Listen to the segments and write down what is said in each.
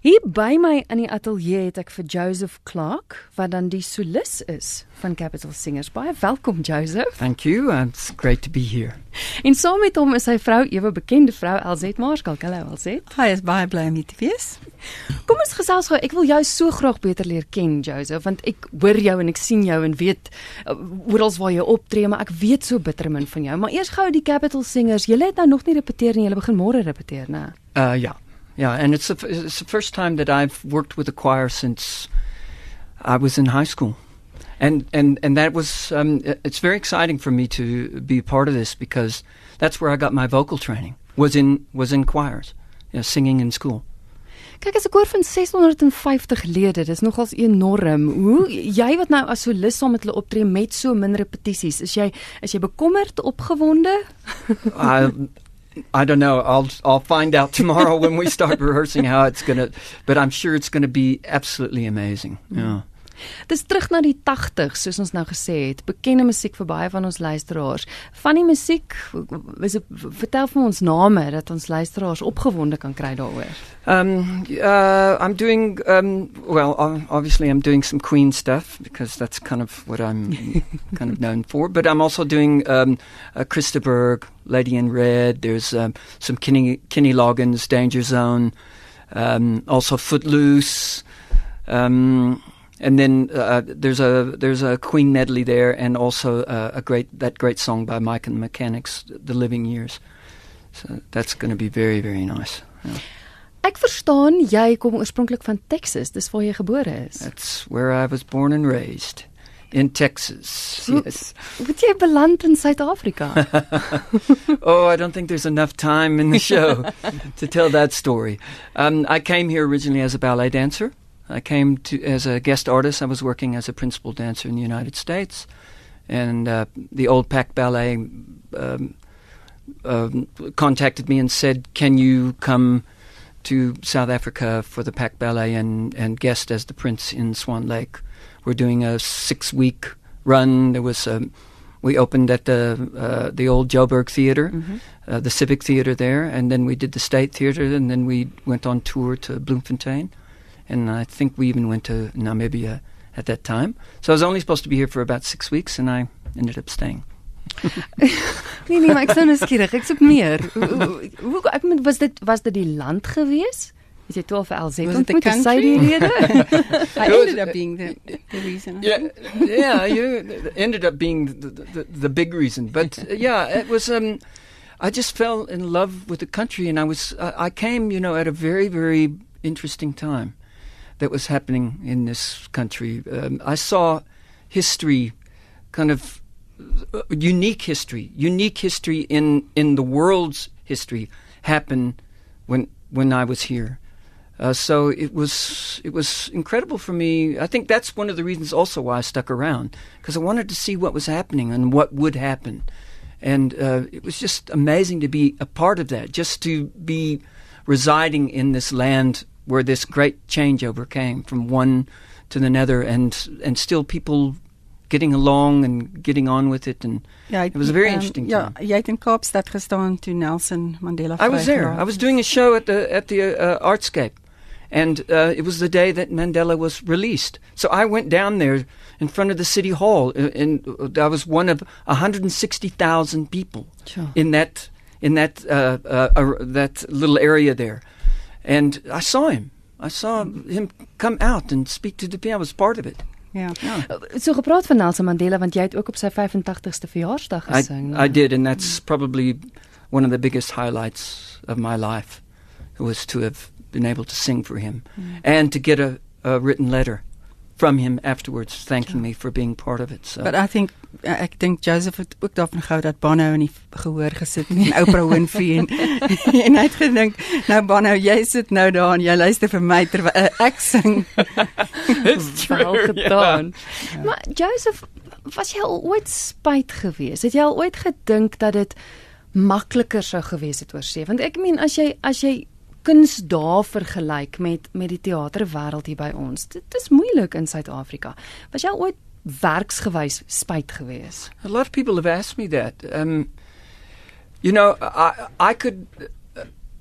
Hier by my in die ateljee het ek vir Joseph Clark wat dan die solis is van Capital Singers. Baie welkom Joseph. Thank you. It's great to be here. En saam met hom is sy vrou, ewe bekende vrou Elzet Maarskal. Hallo Elzet. Hi, is baie bly om hier te wees. Kom ons gesels gou. Ek wil jou so graag beter leer ken Joseph want ek hoor jou en ek sien jou en weet uh, oral waar jy optree, maar ek weet so bitter min van jou. Maar eers gou die Capital Singers. Julle het nou nog nie repeteer nie. Julle begin môre repeteer, né? Uh ja. Yeah, and it's the, it's the first time that I've worked with a choir since I was in high school. And, and, and that was, um, it's very exciting for me to be part of this because that's where I got my vocal training, was in, was in choirs, you know, singing in school. Kyk as 'n koor van 650 lede, dis nogals enorm. Hoe jy wat nou as solis saam met hulle optree met so min repetisies, is jy is jy bekommerd, opgewonde? I, I don't know. I'll I'll find out tomorrow when we start rehearsing how it's to but I'm sure it's to be absolutely amazing. Yeah. Dis terug na die 80s soos ons nou gesê het. Bekende musiek vir baie van ons luisteraars. Van die musiek, is dit vertel vir ons name dat ons luisteraars opgewonde kan kry daaroor. Um uh I'm doing um well obviously I'm doing some Queen stuff because that's kind of what I'm kind of known for, but I'm also doing um uh, Christa Berg, Lady in Red, there's um some Kenny Kenny Loggins Danger Zone, um also Footloose. Um and then uh, there's a there's a Queen medley there, and also uh, a great that great song by Mike and the Mechanics, "The Living Years." So that's going to be very very nice. Yeah. Ek verstaan jy kom oorspronklik van Texas, dis waar jy gebore is. That's where I was born and raised. In Texas. Yes. Wat jy beland in Suid-Afrika? oh, I don't think there's enough time in the show to tell that story. Um, I came here originally as a ballet dancer. I came to as a guest artist. I was working as a principal dancer in the United States, and uh, the old PACT Ballet um, um, contacted me and said, "Can you come to South Africa for the PACT Ballet and and guest as the prince in Swan Lake? We're doing a six week run. There was a um, we opened at the uh, the old Joburg Theater, mm-hmm. uh, the Civic Theater there, and then we did the State Theater, and then we went on tour to Bloemfontein and I think we even went to Namibia at that time. So I was only supposed to be here for about six weeks, and I ended up staying. nee nee, maar ek sou nuuskierig. Ek soek meer. Hoe ek moet was dit was dit die land gewees? Is dit 12 vir Elzet ontmoet te sy die rede? I ended up being the, the reason. Yeah, yeah, you ended up being the, the, the big reason. But uh, yeah, it was um I just fell in love with the country and I was uh, I came, you know, at a very very interesting time that was happening in this country. Um, I saw history, kind of uh, unique history, unique history in, in the world's history happen when when I was here. Uh, so it was it was incredible for me. I think that's one of the reasons also why I stuck around because I wanted to see what was happening and what would happen, and uh, it was just amazing to be a part of that. Just to be residing in this land where this great changeover came from one to the other, and and still people getting along and getting on with it and yeah, it was a very um, interesting yeah, time. jy het in Kaapstad gestaan toe Nelson Mandela I was there. I was doing a show at the at the uh, Artscape and uh, it was the day that Mandela was released. So I went down there in front of the city hall uh, and, and I was one of 160,000 people sure. in that in that uh, uh, that little area there. And I saw him. I saw him come out and speak to the people. I was part of it. Ja. ja. So gepraat van Nelson Mandela want jy het ook op sy 85ste verjaarsdag gesing. I, I did and that's probably one of the biggest highlights of my life was to have been able to sing for him mm. and to get a, a written letter from him afterwards thanking yeah. me for being part of it. So. But I think uh, ek dink Joseph het ook daarvan gehou dat Bono in die gehoor gesit en Oprah Winfrey en en hy het gedink nou Bono jy sit nou daar en jy luister vir my terwyl uh, ek sing. It's true gedaan. Yeah. Maar Joseph was jy al ooit spyt geweest? Het jy al ooit gedink dat dit makliker sou gewees het oor see? Want ek meen as jy as jy kuns daar vergelyk met met die teaterwêreld hier by ons. Dit is moeilik in Suid-Afrika. Was jy ooit werksgewys spyt gewees? A lot of people have asked me that. Um you know, I I could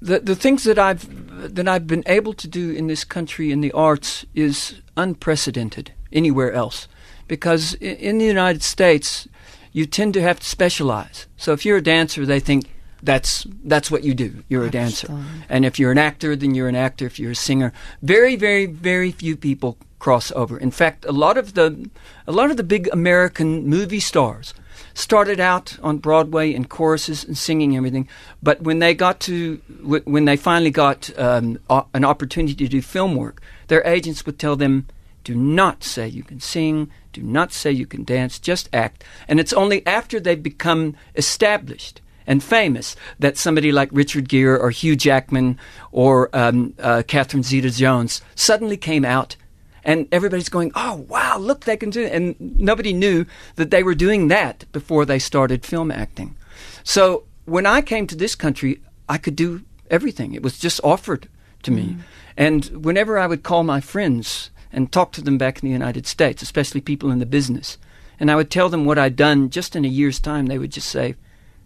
the the things that I've that I've been able to do in this country in the arts is unprecedented anywhere else, because in, in the United States, you tend to have to specialize. So if you're a dancer, they think that's that's what you do. You're a dancer, and if you're an actor, then you're an actor. If you're a singer, very very very few people cross over. In fact, a lot of the a lot of the big American movie stars started out on Broadway in choruses and singing everything, but when they got to when they finally got um, an opportunity to do film work, their agents would tell them, "Do not say you can sing. Do not say you can dance. Just act." And it's only after they've become established and famous that somebody like Richard Gere or Hugh Jackman or um, uh, Catherine Zeta-Jones suddenly came out and everybody's going, "Oh, wow, look, they can do it." And nobody knew that they were doing that before they started film acting. So when I came to this country, I could do everything. It was just offered to me. Mm. And whenever I would call my friends and talk to them back in the United States, especially people in the business, and I would tell them what I'd done just in a year's time, they would just say,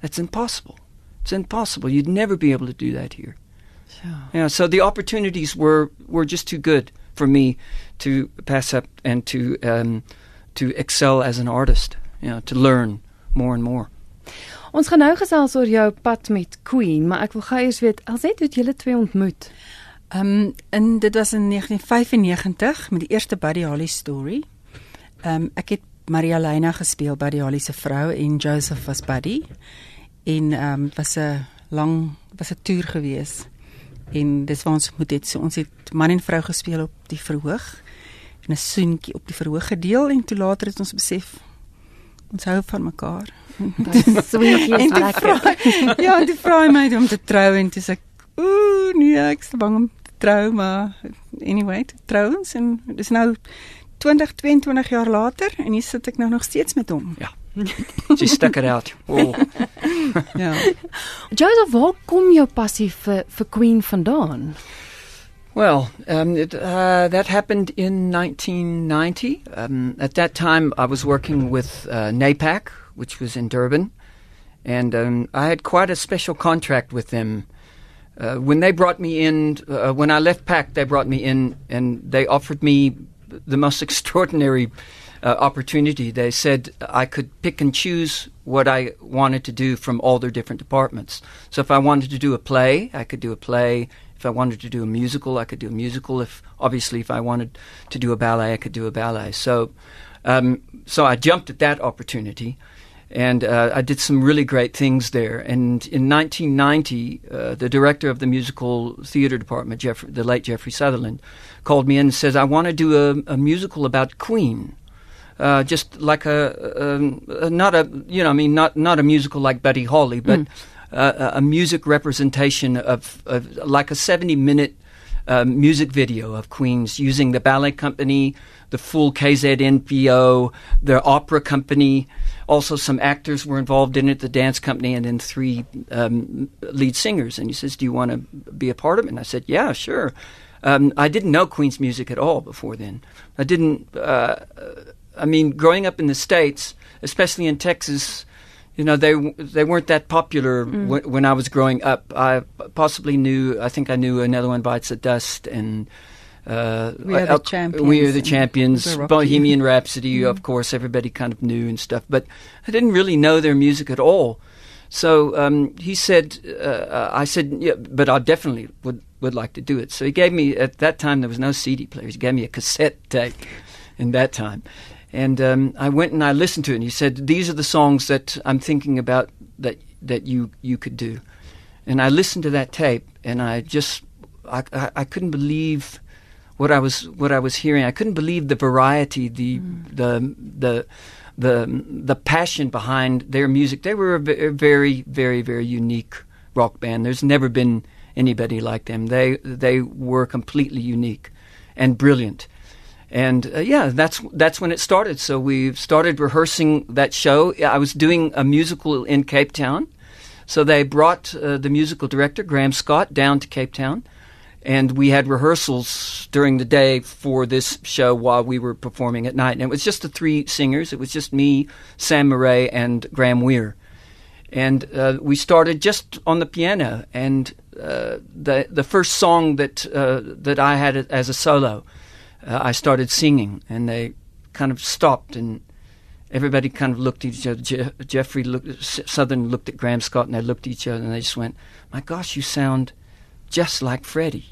"That's impossible. It's impossible. You'd never be able to do that here." Sure. Yeah, so the opportunities were were just too good for me to pass up and to um, to excel as an artist, you know, to learn more and more. Ons gaan nou gesels oor jou pad met Queen, maar ek wil gou eers weet, alsit hoe julle twee ontmoet. Ehm um, en dit was in 1995 met die eerste Buddy Holly story. Ehm um, ek het Maria Lena gespeel, Buddy Holly se vrou en Joseph was Buddy. En ehm um, was 'n lang was 'n toer geweest en dis waar ons moet het so ons het man en vrou gespeel op die verhoog en 'n soentjie op die verhoog gedeel en toe later het ons besef ons hou van mekaar. Soentjie is lekker. ja, en die vrou my om te trou en dis ek ooh nee, ek is bang om te trou maar anyway, trou ons en dis nou 20 22 jaar later en hier sit ek nou nog steeds met hom. Ja. She stuck it out. Oh. Ja. Joseph, waar kom jou passie vir vir Queen vandaan? Well, um, it, uh, that happened in 1990. Um, at that time, I was working with uh, NAPAC, which was in Durban, and um, I had quite a special contract with them. Uh, when they brought me in, uh, when I left PACT, they brought me in and they offered me the most extraordinary uh, opportunity. They said I could pick and choose what I wanted to do from all their different departments. So if I wanted to do a play, I could do a play. If I wanted to do a musical, I could do a musical. If obviously, if I wanted to do a ballet, I could do a ballet. So, um, so I jumped at that opportunity, and uh, I did some really great things there. And in 1990, uh, the director of the musical theater department, Jeffrey, the late Jeffrey Sutherland, called me in and says, "I want to do a, a musical about Queen." Uh, just like a, um, not a you know I mean not not a musical like Buddy Holly, but mm. uh, a music representation of, of like a seventy minute. Uh, music video of Queens using the ballet company, the full KZNPO, the opera company. Also, some actors were involved in it, the dance company, and then three um, lead singers. And he says, Do you want to be a part of it? And I said, Yeah, sure. Um, I didn't know Queen's music at all before then. I didn't. Uh, I mean, growing up in the states, especially in Texas, you know, they they weren't that popular mm. w- when I was growing up. I possibly knew. I think I knew another one bites the dust and. Uh, we are the champions. We are the champions. Bohemian Rhapsody, mm. of course, everybody kind of knew and stuff. But I didn't really know their music at all. So um, he said, uh, I said, yeah, but I definitely would would like to do it. So he gave me at that time there was no CD players. He gave me a cassette tape in that time, and um, I went and I listened to it. And he said, "These are the songs that I'm thinking about that that you you could do." And I listened to that tape, and I just I, I, I couldn't believe what I was what I was hearing. I couldn't believe the variety, the mm. the the the the passion behind their music. They were a very very very unique rock band. There's never been anybody like them. They they were completely unique and brilliant and uh, yeah, that's that's when it started. So we started rehearsing that show. I was doing a musical in Cape Town, so they brought uh, the musical director Graham Scott down to Cape Town, and we had rehearsals during the day for this show while we were performing at night. And it was just the three singers. It was just me, Sam Murray, and Graham Weir, and uh, we started just on the piano and uh, the the first song that uh, that I had as a solo, uh, I started singing, and they kind of stopped, and everybody kind of looked at each other. Je- Jeffrey looked, Southern looked at Graham Scott, and they looked at each other, and they just went, "My gosh, you sound just like Freddie."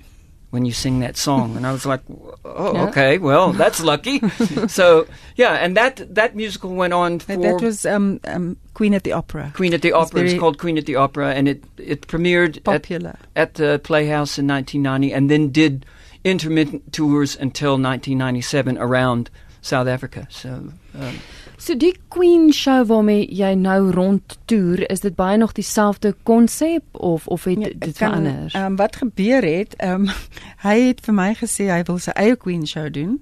when you sing that song and I was like oh Yeah. okay well that's lucky so yeah and that that musical went on for That, was um, um, Queen at the Opera. Queen at the Opera it's called Queen at the Opera and it it premiered at, at the Playhouse in 1990 and then did intermittent tours until 1997 around South Africa so um, So die Queen show waarmee jy nou rondtoer, is dit baie nog dieselfde konsep of of het Ja, dit kan, verander? Um, wat gebeur het, um, hy het vir my gesê hy wil sy eie Queen show doen.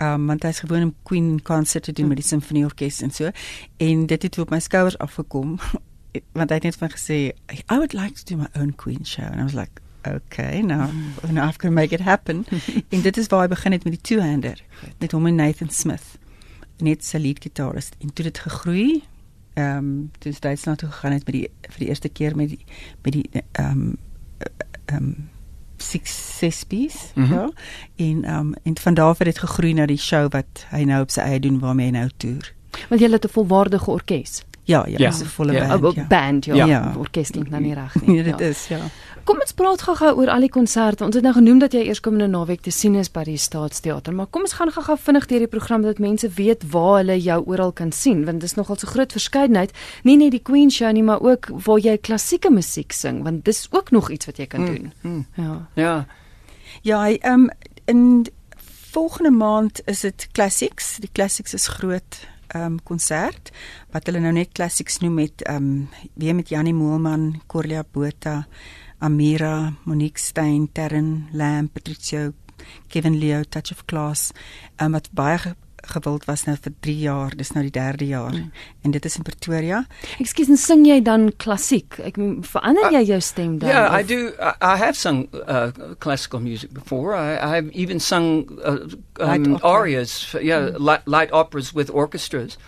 Um, want hy's gewoon om Queen concert te doen met die simfonieorkes en so en dit het op my skouers afgekom want hy het net van gesê I would like to do my own Queen show and I was like okay now now I've got to make it happen en dit is waar hy begin het met die two-hander met hom en Nathan Smith net sy leadgitarist en toe dit gegroei ehm um, toe is Duitsland toe gegaan het met die vir die eerste keer met die met die ehm um, ehm um, six six piece Mhm. ja en ehm um, en van daar af het dit gegroei na die show wat hy nou op sy eie doen waarmee hy nou toer. Want jy het 'n volwaardige orkes. Ja, ja, Ja. dis 'n volle Ja. band. Ja. band ja. Ja. ja. Orkes klink nou nie reg nie. Ja, dit is ja. Kom ons praat gou-gou oor al die konserte. Ons het nou genoem dat jy eerskomende naweek te sien is by die Staatsteater, maar kom ons gaan gou-gou vinnig deur die program dat mense weet waar hulle jou oral kan sien, want dit is nogal so groot verskeidenheid, nie net die Queen show nie, maar ook waar jy klassieke musiek sing, want dis ook nog iets wat jy kan doen. mm, Ja. yeah Ja, hy ehm um, in volgende maand is dit Classics. Die Classics is groot ehm um, konsert wat hulle nou net Classics noem met ehm um, weer met Janie Moelman, Corlia Botha, Amira, Monique Stein, Terren Lamb, Patricio, Kevin Leo, Touch of Class, um, wat baie ge gewild was nou vir 3 jaar. Dis nou die 3de jaar. Mm. En dit is in Pretoria. Ekskuus, en sing jy dan klassiek? Ek meen, verander jy jou stem dan? Yeah, I of- do. I, I have sung uh, classical music before. I, I've even sung uh, um, arias, for, yeah, light, light operas with orchestras,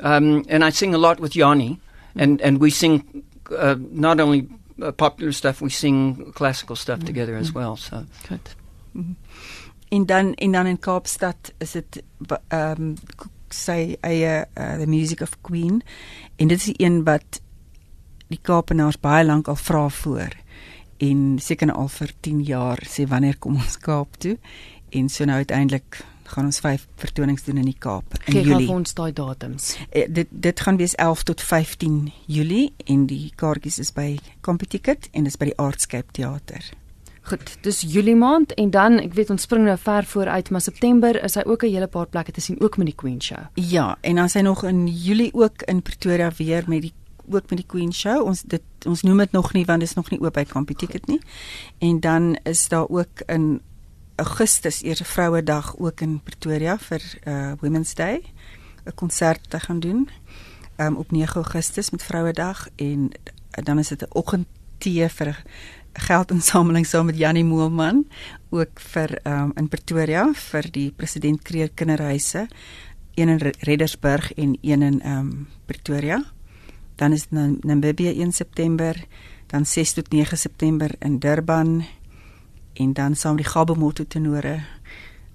um, and I sing a lot with Yanni, and and we sing uh, not only uh, popular stuff, we sing classical stuff together as well. So. Goed. En dan en dan in Kaapstad is dit ehm um, sy eie uh, the music of Queen. En dit is die een wat die Kaapenaars baie lank al vra voor. En seker nou al vir 10 jaar sê wanneer kom ons Kaap toe? En so nou uiteindelik gaan ons vyf vertonings doen in die Kaap in Gee vir Julie. ons daai datums. Eh, dit dit gaan wees 11 tot 15 Julie en die kaartjies is by Computicket en dis by die Artscape Theater. Goed, dis Julie maand en dan ek weet ons spring nou ver vooruit, maar September is hy ook 'n hele paar plekke te sien ook met die Queen show. Ja, en dan sy nog in Julie ook in Pretoria weer met die ook met die Queen show. Ons dit ons noem dit nog nie want dit is nog nie oop by Computicket nie. En dan is daar ook in Augustus eers 'n Vrouedag ook in Pretoria vir uh Women's Day 'n konsert te gaan doen. Um op 9 Augustus met Vrouedag en dan is dit 'n oggendtee vir geldinsameling saam met Jannie Moelman ook vir um in Pretoria vir die president Kreer Kinderhuise een in Re- Reddersburg en een in um Pretoria. Dan is Nam- Namibië 1 September, dan 6 tot 9 September in Durban en dan saam die Gabomotto tenore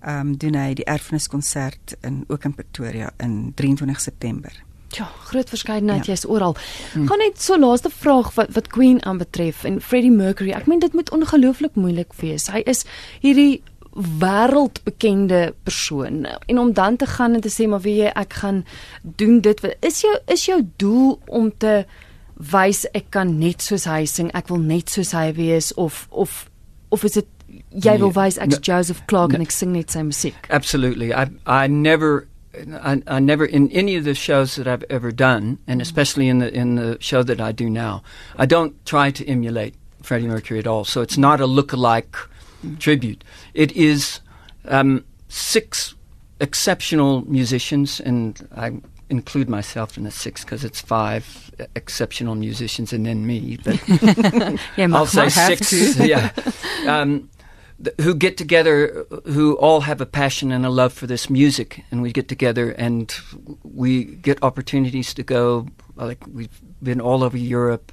um doen hy die erfeniskonsert in ook in Pretoria in 23 September. Ja, groot verskeidenheid, Ja. jy's oral. Gaan net so laaste vraag wat wat Queen aanbetref en Freddie Mercury. Ek meen dit moet ongelooflik moeilik wees. Hy is hierdie wêreldbekende persoon en om dan te gaan en te sê maar weet jy ek gaan doen dit is jou is jou doel om te wys ek kan net soos hy sing ek wil net soos hy wees of of of is dit jy wil wys ek's Joseph Clarke en no. ek sing net sy musiek absolutely, I I never. I, I never in any of the shows that I've ever done, and especially in the in the show that I do now, I don't try to emulate Freddie Mercury at all. So it's not a look-alike tribute. It is um, six exceptional musicians, and I include myself in the six because it's five exceptional musicians and then me. But jy I'll say six. yeah. Um, th- who get together, who all have a passion and a love for this music, and we get together and we get opportunities to go. Like we've been all over Europe,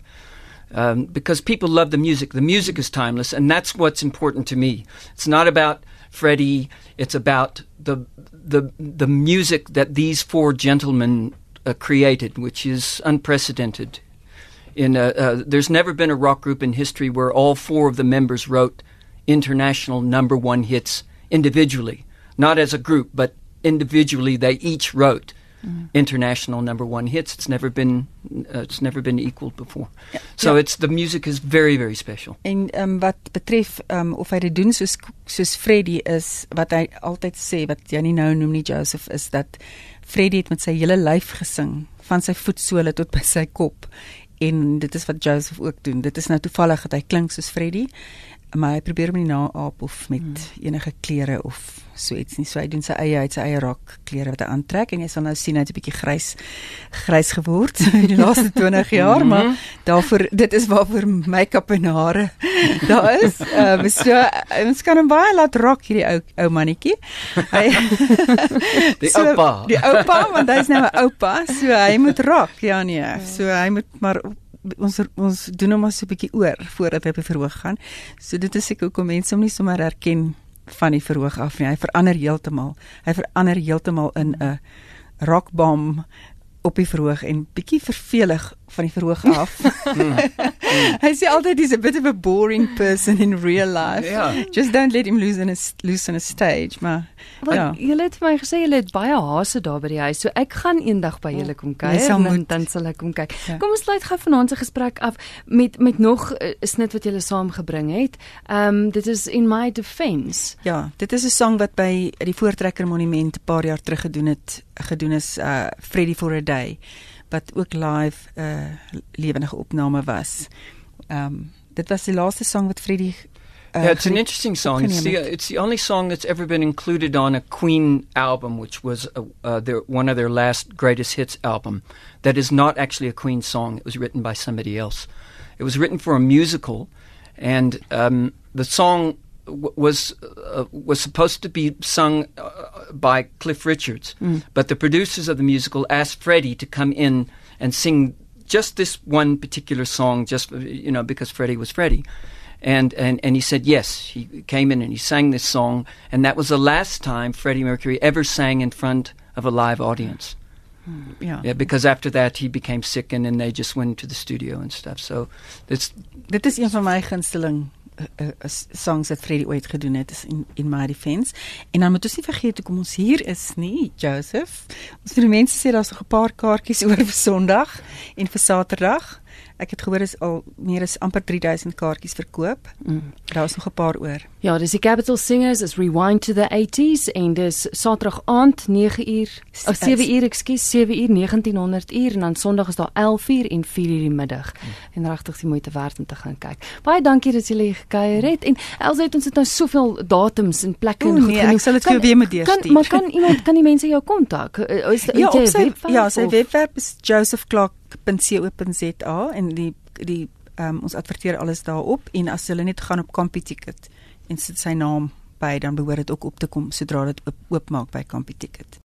Um, because people love the music. The music is timeless, and that's what's important to me. It's not about Freddie. It's about the the the music that these four gentlemen uh, created, which is unprecedented. In a, uh, there's never been a rock group in history where all four of the members wrote international number one hits individually, not as a group, but individually. They each wrote mm. international number one hits. It's never been uh, it's never been equaled before. Ja, so ja. it's the music is very very special. En um, wat betref um, of hy dit doen soos soos Freddie is wat hy altyd sê wat jy nie nou noem nie Joseph is dat Freddie het met sy hele lyf gesing van sy voetsole tot by sy kop en dit is wat Joseph ook doen. Dit is nou toevallig dat hy klink soos Freddie maar hy probeer hom nie naaap of met hmm. enige klere of so iets nie. So hy doen sy eie uit sy eie rok klere wat hy aantrek en jy sal nou sien hy't 'n bietjie grys grys geword in die laaste 20 jaar, maar daarvoor dit is waarvoor make-up en hare daar is. Ehm uh, so ons kan hom baie laat rok hierdie ou ou mannetjie. Hy Die so, oupa. Die oupa want hy's nou 'n oupa, so hy moet rok. Ja nee. So hy moet maar ons ons doen hom maar so 'n bietjie oor voordat hy op die verhoog gaan. So dit is seker hoekom mense hom nie sommer herken van die verhoog af nie. Hy verander heeltemal. Hy verander heeltemal in 'n rockbomb op die verhoog en bietjie vervelig van die verhoog af. Mm. hy sê altyd he's a bit of a boring person in real life. Yeah. Ja. Just don't let him lose in a lose on a stage, maar Wat, ja. Julle het vir my gesê julle het baie hase daar by die huis. So ek gaan eendag by julle kom kuier en dan, dan sal ek kom kyk. Ja. Kom ons sluit gou vanaand se gesprek af met met nog 'n uh, snit wat julle saamgebring het. Ehm um, dit is in my defense. Ja, dit is 'n song wat by die Voortrekker Monument 'n paar jaar terug gedoen het gedoen is uh Freddy for a Day wat ook live 'n uh, lewendige opname was. Um, dit was die laaste song wat Freddie Uh, yeah, it's an interesting song. It's the, it's the only song that's ever been included on a Queen album, which was uh, uh, their, one of their last greatest hits album. That is not actually a Queen song. It was written by somebody else. It was written for a musical, and um, the song was uh, was supposed to be sung uh, by Cliff Richards, mm. but the producers of the musical asked Freddie to come in and sing just this one particular song, just you know, because Freddie was Freddie. And, and, and he said yes. He came in and he sang this song, and that was the last time Freddie Mercury ever sang in front of a live audience. Hmm, yeah. yeah, because after that he became sick, and then they just went to the studio and stuff. So it's. Dit is een van my gunsteling uh, uh, songs wat Freddie ooit gedoen het is in in my defense. En dan moet ons nie vergeet hoe kom ons hier is nie, Joseph. Ons vir die mense sê daar's nog 'n paar kaartjies oor vir Sondag en vir Saterdag. Ek het gehoor is al meer as amper 3000 kaartjies verkoop. Mm. Daar's nog 'n paar oor. Ja, dis die Capital Singers is Rewind to the 80s en dis Saterdag aand 9 uur of 7 uur, ekskuus, 7 uur 1900 uur en dan Sondag is daar 11 uur en 4 uur die middag. Mm. En regtig die moeite werd om te gaan kyk. Baie dankie dat julle hier gekuier het en Elsie het ons het nou soveel datums en plekke en nee, ek sal dit vir jou weer moet deurstuur. Kan maar kan iemand kan die mense jou kontak? Is ja, jy sy, webwerf? Ja, sy webwerf is Joseph Clark www.co.za en die die um, ons adverteer alles daarop en as hulle net gaan op CompuTicket en sit sy naam by dan behoort dit ook op te kom sodra dit oopmaak by CompuTicket.